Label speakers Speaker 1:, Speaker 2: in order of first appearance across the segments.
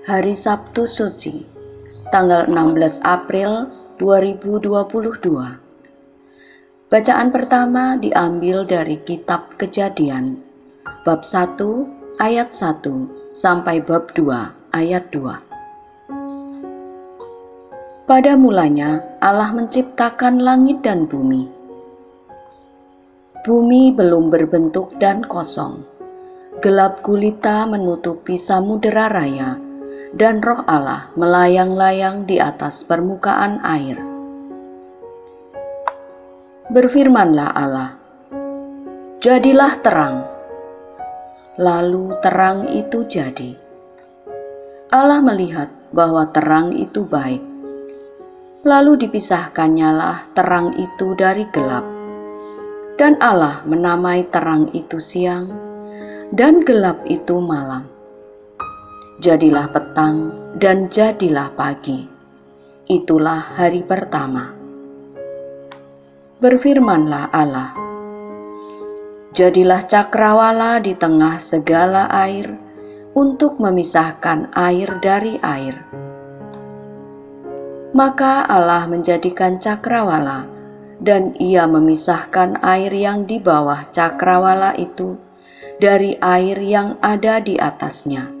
Speaker 1: Hari Sabtu Suci, tanggal 16 April 2022. Bacaan pertama diambil dari kitab Kejadian, bab 1 ayat 1 sampai bab 2 ayat 2. Pada mulanya Allah menciptakan langit dan bumi. Bumi belum berbentuk dan kosong. Gelap gulita menutupi samudera raya dan roh Allah melayang-layang di atas permukaan air berfirmanlah Allah, "Jadilah terang." Lalu terang itu jadi. Allah melihat bahwa terang itu baik. Lalu dipisahkannyalah terang itu dari gelap. Dan Allah menamai terang itu siang, dan gelap itu malam. Jadilah petang dan jadilah pagi. Itulah hari pertama berfirmanlah Allah. Jadilah cakrawala di tengah segala air untuk memisahkan air dari air. Maka Allah menjadikan cakrawala dan ia memisahkan air yang di bawah cakrawala itu dari air yang ada di atasnya.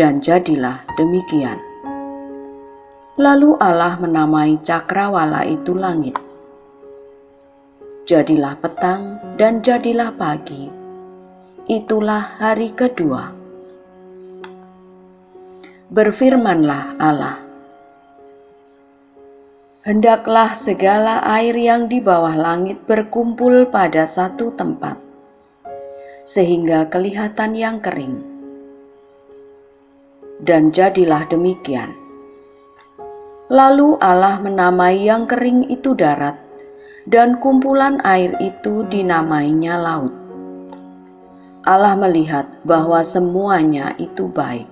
Speaker 1: Dan jadilah demikian. Lalu Allah menamai cakrawala itu langit. Jadilah petang dan jadilah pagi. Itulah hari kedua. Berfirmanlah Allah. Hendaklah segala air yang di bawah langit berkumpul pada satu tempat, sehingga kelihatan yang kering. Dan jadilah demikian Lalu Allah menamai yang kering itu darat, dan kumpulan air itu dinamainya laut. Allah melihat bahwa semuanya itu baik.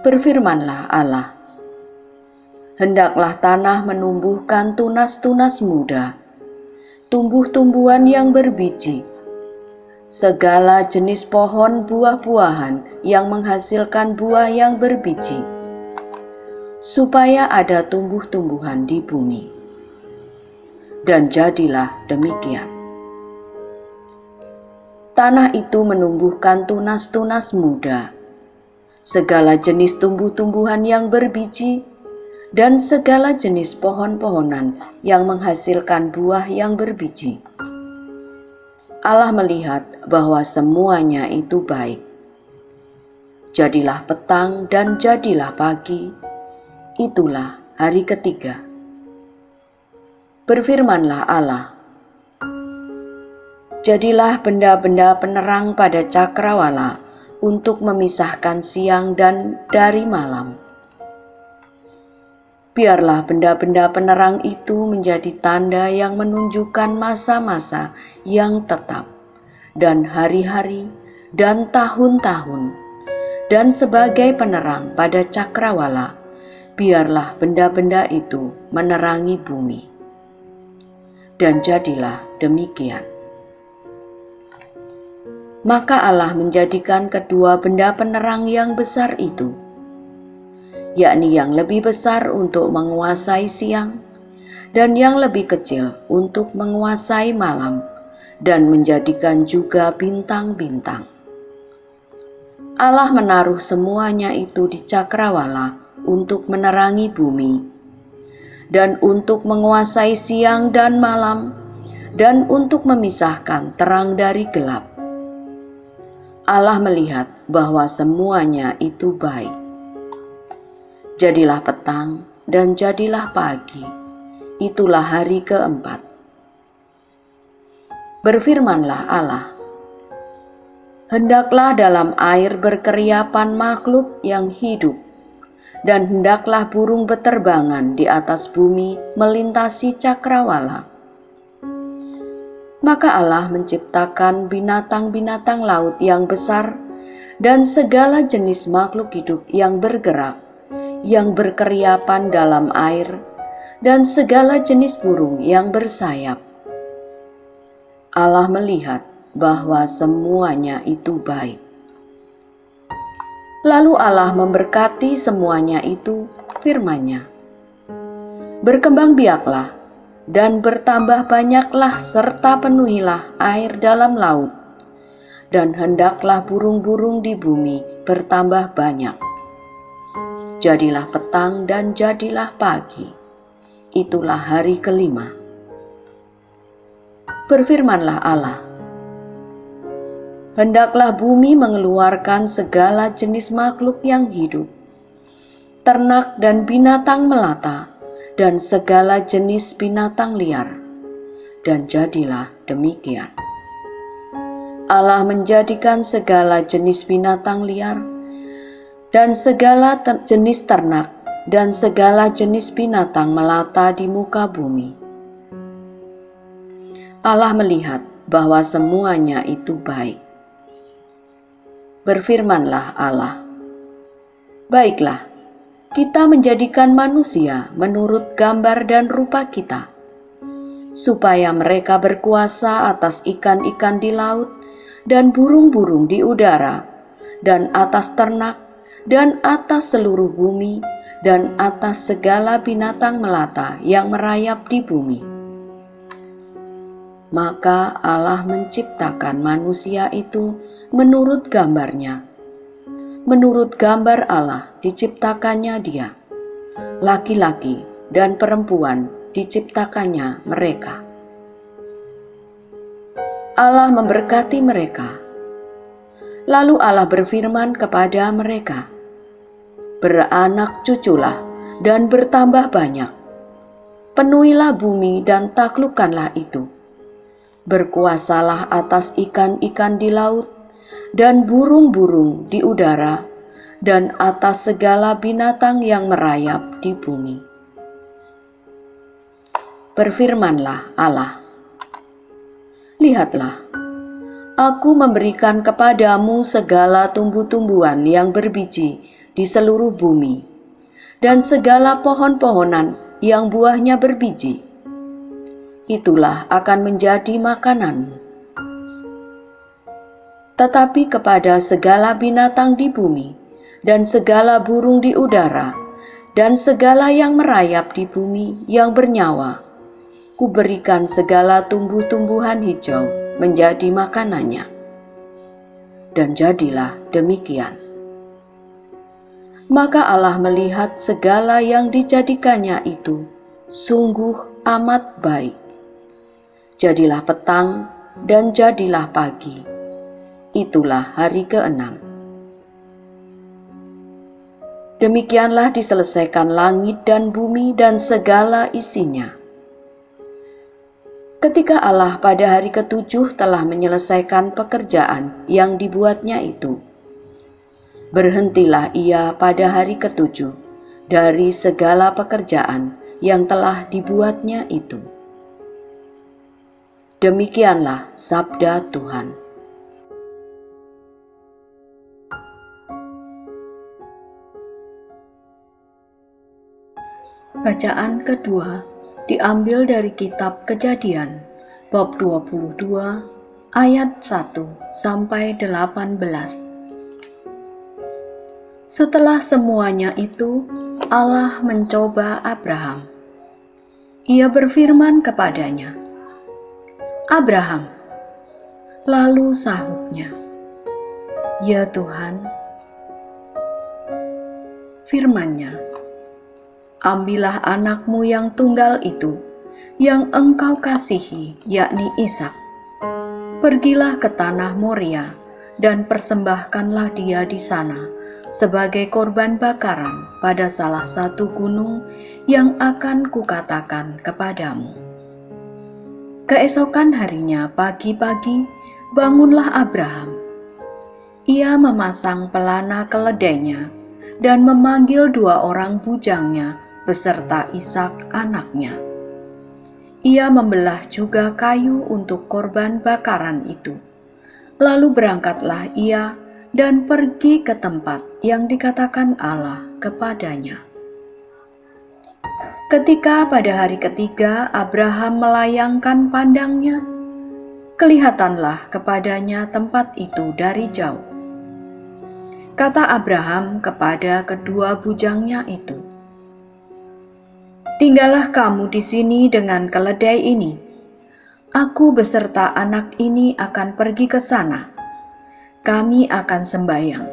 Speaker 1: Berfirmanlah Allah, "Hendaklah tanah menumbuhkan tunas-tunas muda, tumbuh-tumbuhan yang berbiji, segala jenis pohon buah-buahan yang menghasilkan buah yang berbiji." supaya ada tumbuh-tumbuhan di bumi. Dan jadilah demikian. Tanah itu menumbuhkan tunas-tunas muda, segala jenis tumbuh-tumbuhan yang berbiji, dan segala jenis pohon-pohonan yang menghasilkan buah yang berbiji. Allah melihat bahwa semuanya itu baik. Jadilah petang dan jadilah pagi, itulah hari ketiga. Berfirmanlah Allah, Jadilah benda-benda penerang pada cakrawala untuk memisahkan siang dan dari malam. Biarlah benda-benda penerang itu menjadi tanda yang menunjukkan masa-masa yang tetap, dan hari-hari, dan tahun-tahun, dan sebagai penerang pada cakrawala biarlah benda-benda itu menerangi bumi. Dan jadilah demikian. Maka Allah menjadikan kedua benda penerang yang besar itu, yakni yang lebih besar untuk menguasai siang dan yang lebih kecil untuk menguasai malam, dan menjadikan juga bintang-bintang. Allah menaruh semuanya itu di cakrawala untuk menerangi bumi, dan untuk menguasai siang dan malam, dan untuk memisahkan terang dari gelap. Allah melihat bahwa semuanya itu baik. Jadilah petang dan jadilah pagi, itulah hari keempat. Berfirmanlah Allah, Hendaklah dalam air berkeriapan makhluk yang hidup dan hendaklah burung beterbangan di atas bumi melintasi cakrawala. Maka Allah menciptakan binatang-binatang laut yang besar dan segala jenis makhluk hidup yang bergerak, yang berkeriapan dalam air, dan segala jenis burung yang bersayap. Allah melihat bahwa semuanya itu baik. Lalu Allah memberkati semuanya itu firman-Nya. Berkembang biaklah dan bertambah banyaklah serta penuhilah air dalam laut. Dan hendaklah burung-burung di bumi bertambah banyak. Jadilah petang dan jadilah pagi. Itulah hari kelima. Berfirmanlah Allah, hendaklah bumi mengeluarkan segala jenis makhluk yang hidup, ternak dan binatang melata, dan segala jenis binatang liar. Dan jadilah demikian. Allah menjadikan segala jenis binatang liar dan segala ter jenis ternak dan segala jenis binatang melata di muka bumi. Allah melihat bahwa semuanya itu baik berfirmanlah Allah. Baiklah, kita menjadikan manusia menurut gambar dan rupa kita, supaya mereka berkuasa atas ikan-ikan di laut dan burung-burung di udara, dan atas ternak, dan atas seluruh bumi, dan atas segala binatang melata yang merayap di bumi. Maka Allah menciptakan manusia itu menurut gambarnya. Menurut gambar Allah diciptakannya dia. Laki-laki dan perempuan diciptakannya mereka. Allah memberkati mereka. Lalu Allah berfirman kepada mereka, "Beranak cuculah dan bertambah banyak. Penuhilah bumi dan taklukkanlah itu. Berkuasalah atas ikan-ikan di laut dan burung-burung di udara, dan atas segala binatang yang merayap di bumi. Berfirmanlah Allah, Lihatlah, aku memberikan kepadamu segala tumbuh-tumbuhan yang berbiji di seluruh bumi, dan segala pohon-pohonan yang buahnya berbiji. Itulah akan menjadi makananmu tetapi kepada segala binatang di bumi, dan segala burung di udara, dan segala yang merayap di bumi yang bernyawa. Kuberikan segala tumbuh-tumbuhan hijau menjadi makanannya. Dan jadilah demikian. Maka Allah melihat segala yang dijadikannya itu sungguh amat baik. Jadilah petang dan jadilah pagi itulah hari keenam. Demikianlah diselesaikan langit dan bumi dan segala isinya. Ketika Allah pada hari ketujuh telah menyelesaikan pekerjaan yang dibuatnya itu, berhentilah ia pada hari ketujuh dari segala pekerjaan yang telah dibuatnya itu. Demikianlah sabda Tuhan. Bacaan kedua diambil dari kitab Kejadian bab 22 ayat 1 sampai 18. Setelah semuanya itu, Allah mencoba Abraham. Ia berfirman kepadanya, "Abraham." Lalu sahutnya, "Ya Tuhan." Firman-Nya, ambillah anakmu yang tunggal itu, yang engkau kasihi, yakni Ishak. Pergilah ke tanah Moria dan persembahkanlah dia di sana sebagai korban bakaran pada salah satu gunung yang akan kukatakan kepadamu. Keesokan harinya pagi-pagi bangunlah Abraham. Ia memasang pelana keledainya dan memanggil dua orang bujangnya beserta Ishak anaknya. Ia membelah juga kayu untuk korban bakaran itu. Lalu berangkatlah ia dan pergi ke tempat yang dikatakan Allah kepadanya. Ketika pada hari ketiga Abraham melayangkan pandangnya, kelihatanlah kepadanya tempat itu dari jauh. kata Abraham kepada kedua bujangnya itu, "Tinggallah kamu di sini dengan keledai ini. Aku beserta anak ini akan pergi ke sana. Kami akan sembahyang.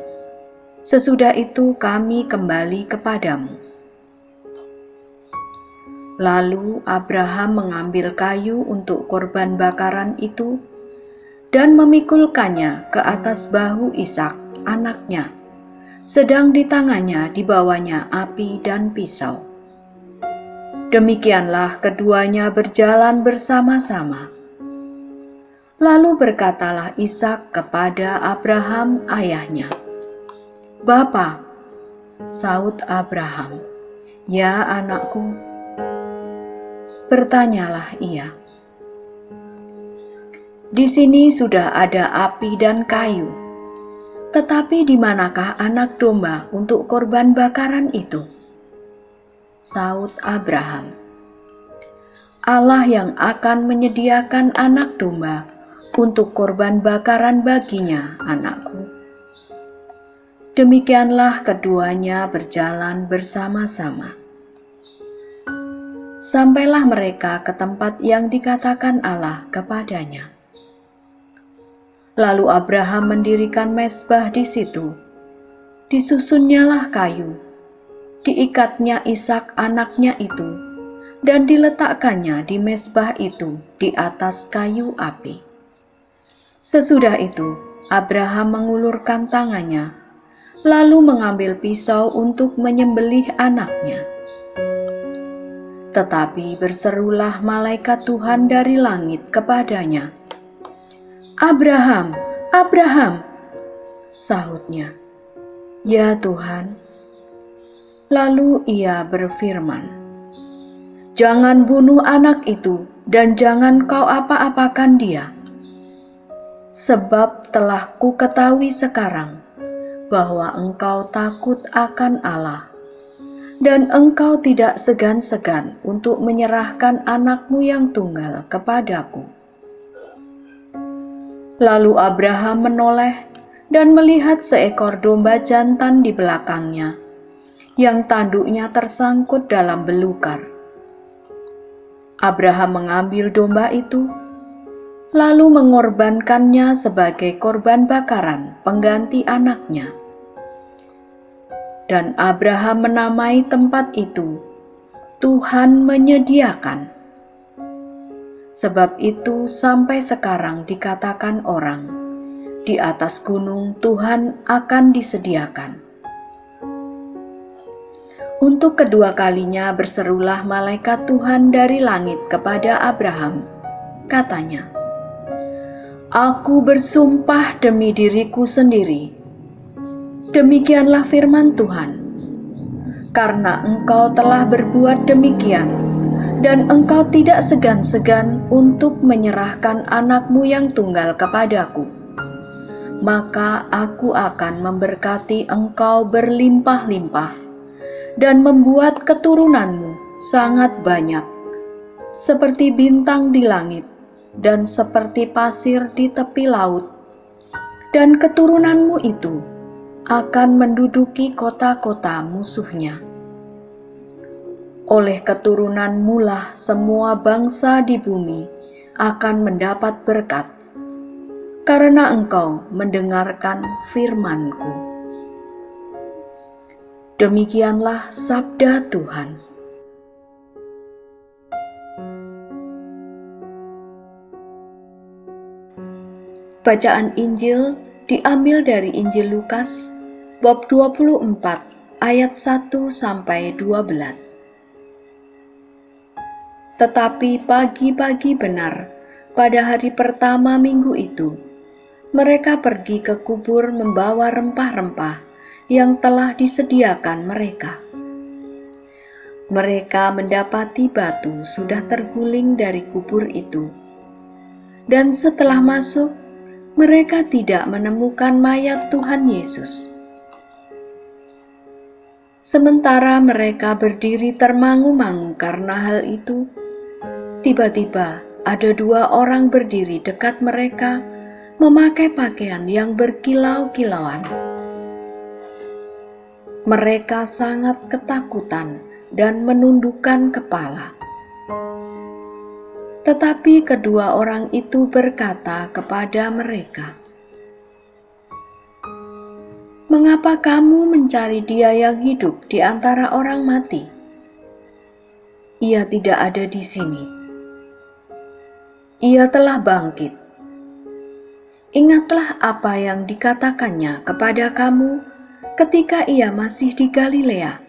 Speaker 1: Sesudah itu, kami kembali kepadamu." Lalu Abraham mengambil kayu untuk korban bakaran itu dan memikulkannya ke atas bahu Ishak, anaknya, sedang di tangannya dibawanya api dan pisau. Demikianlah keduanya berjalan bersama-sama. Lalu berkatalah Ishak kepada Abraham ayahnya, "Bapa," saut Abraham, "Ya anakku." Bertanyalah ia, di sini sudah ada api dan kayu. Tetapi di manakah anak domba untuk korban bakaran itu? Saud Abraham. Allah yang akan menyediakan anak domba untuk korban bakaran baginya, anakku. Demikianlah keduanya berjalan bersama-sama. Sampailah mereka ke tempat yang dikatakan Allah kepadanya. Lalu Abraham mendirikan mesbah di situ. Disusunnyalah kayu, diikatnya Ishak anaknya itu, dan diletakkannya di mesbah itu di atas kayu api. Sesudah itu, Abraham mengulurkan tangannya, lalu mengambil pisau untuk menyembelih anaknya. Tetapi berserulah malaikat Tuhan dari langit kepadanya, Abraham, Abraham, sahutnya. Ya Tuhan. Lalu ia berfirman, Jangan bunuh anak itu dan jangan kau apa-apakan dia. Sebab telah ku ketahui sekarang bahwa engkau takut akan Allah dan engkau tidak segan-segan untuk menyerahkan anakmu yang tunggal kepadaku. Lalu Abraham menoleh dan melihat seekor domba jantan di belakangnya, yang tanduknya tersangkut dalam belukar. Abraham mengambil domba itu, lalu mengorbankannya sebagai korban bakaran pengganti anaknya. Dan Abraham menamai tempat itu Tuhan menyediakan. Sebab itu, sampai sekarang dikatakan orang, di atas gunung Tuhan akan disediakan. Untuk kedua kalinya berserulah malaikat Tuhan dari langit kepada Abraham. Katanya, Aku bersumpah demi diriku sendiri. Demikianlah firman Tuhan. Karena engkau telah berbuat demikian, dan engkau tidak segan-segan untuk menyerahkan anakmu yang tunggal kepadaku, maka aku akan memberkati engkau berlimpah-limpah dan membuat keturunanmu sangat banyak, seperti bintang di langit dan seperti pasir di tepi laut, dan keturunanmu itu akan menduduki kota-kota musuhnya oleh keturunan mulah semua bangsa di bumi akan mendapat berkat, karena engkau mendengarkan firmanku. Demikianlah sabda Tuhan. Bacaan Injil diambil dari Injil Lukas bab 24 ayat 1 sampai 12. Tetapi pagi-pagi benar, pada hari pertama minggu itu, mereka pergi ke kubur membawa rempah-rempah yang telah disediakan mereka. Mereka mendapati batu sudah terguling dari kubur itu, dan setelah masuk, mereka tidak menemukan mayat Tuhan Yesus. Sementara mereka berdiri termangu-mangu karena hal itu, Tiba-tiba ada dua orang berdiri dekat mereka, memakai pakaian yang berkilau-kilauan. mereka sangat ketakutan dan menundukkan kepala. Tetapi kedua orang itu berkata kepada mereka, "Mengapa kamu mencari Dia yang hidup di antara orang mati? Ia tidak ada di sini. Ia telah bangkit. Ingatlah apa yang dikatakannya kepada kamu ketika ia masih di Galilea,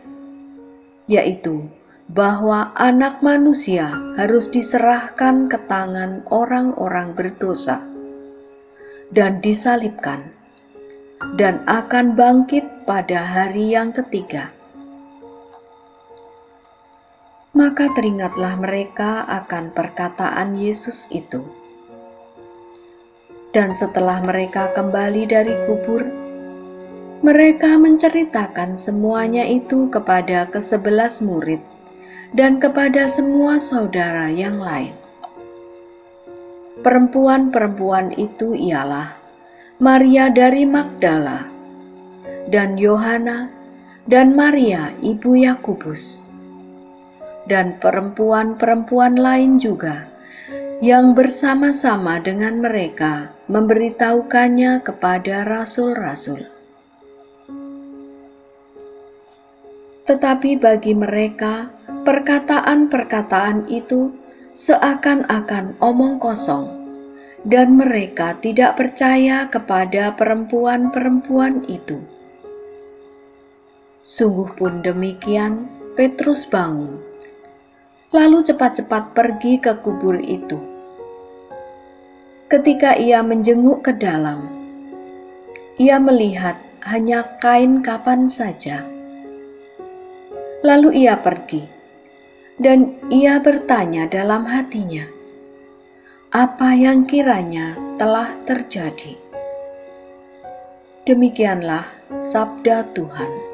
Speaker 1: yaitu bahwa Anak Manusia harus diserahkan ke tangan orang-orang berdosa dan disalibkan." dan akan bangkit pada hari yang ketiga. Maka teringatlah mereka akan perkataan Yesus itu. Dan setelah mereka kembali dari kubur, mereka menceritakan semuanya itu kepada kesebelas murid dan kepada semua saudara yang lain. Perempuan-perempuan itu ialah Maria dari Magdala, dan Yohana, dan Maria ibu Yakubus, dan perempuan-perempuan lain juga yang bersama-sama dengan mereka memberitahukannya kepada rasul-rasul. Tetapi bagi mereka, perkataan-perkataan itu seakan-akan omong kosong dan mereka tidak percaya kepada perempuan-perempuan itu. Sungguh pun demikian, Petrus bangun, lalu cepat-cepat pergi ke kubur itu. Ketika ia menjenguk ke dalam, ia melihat hanya kain kapan saja. Lalu ia pergi, dan ia bertanya dalam hatinya, apa yang kiranya telah terjadi. Demikianlah sabda Tuhan.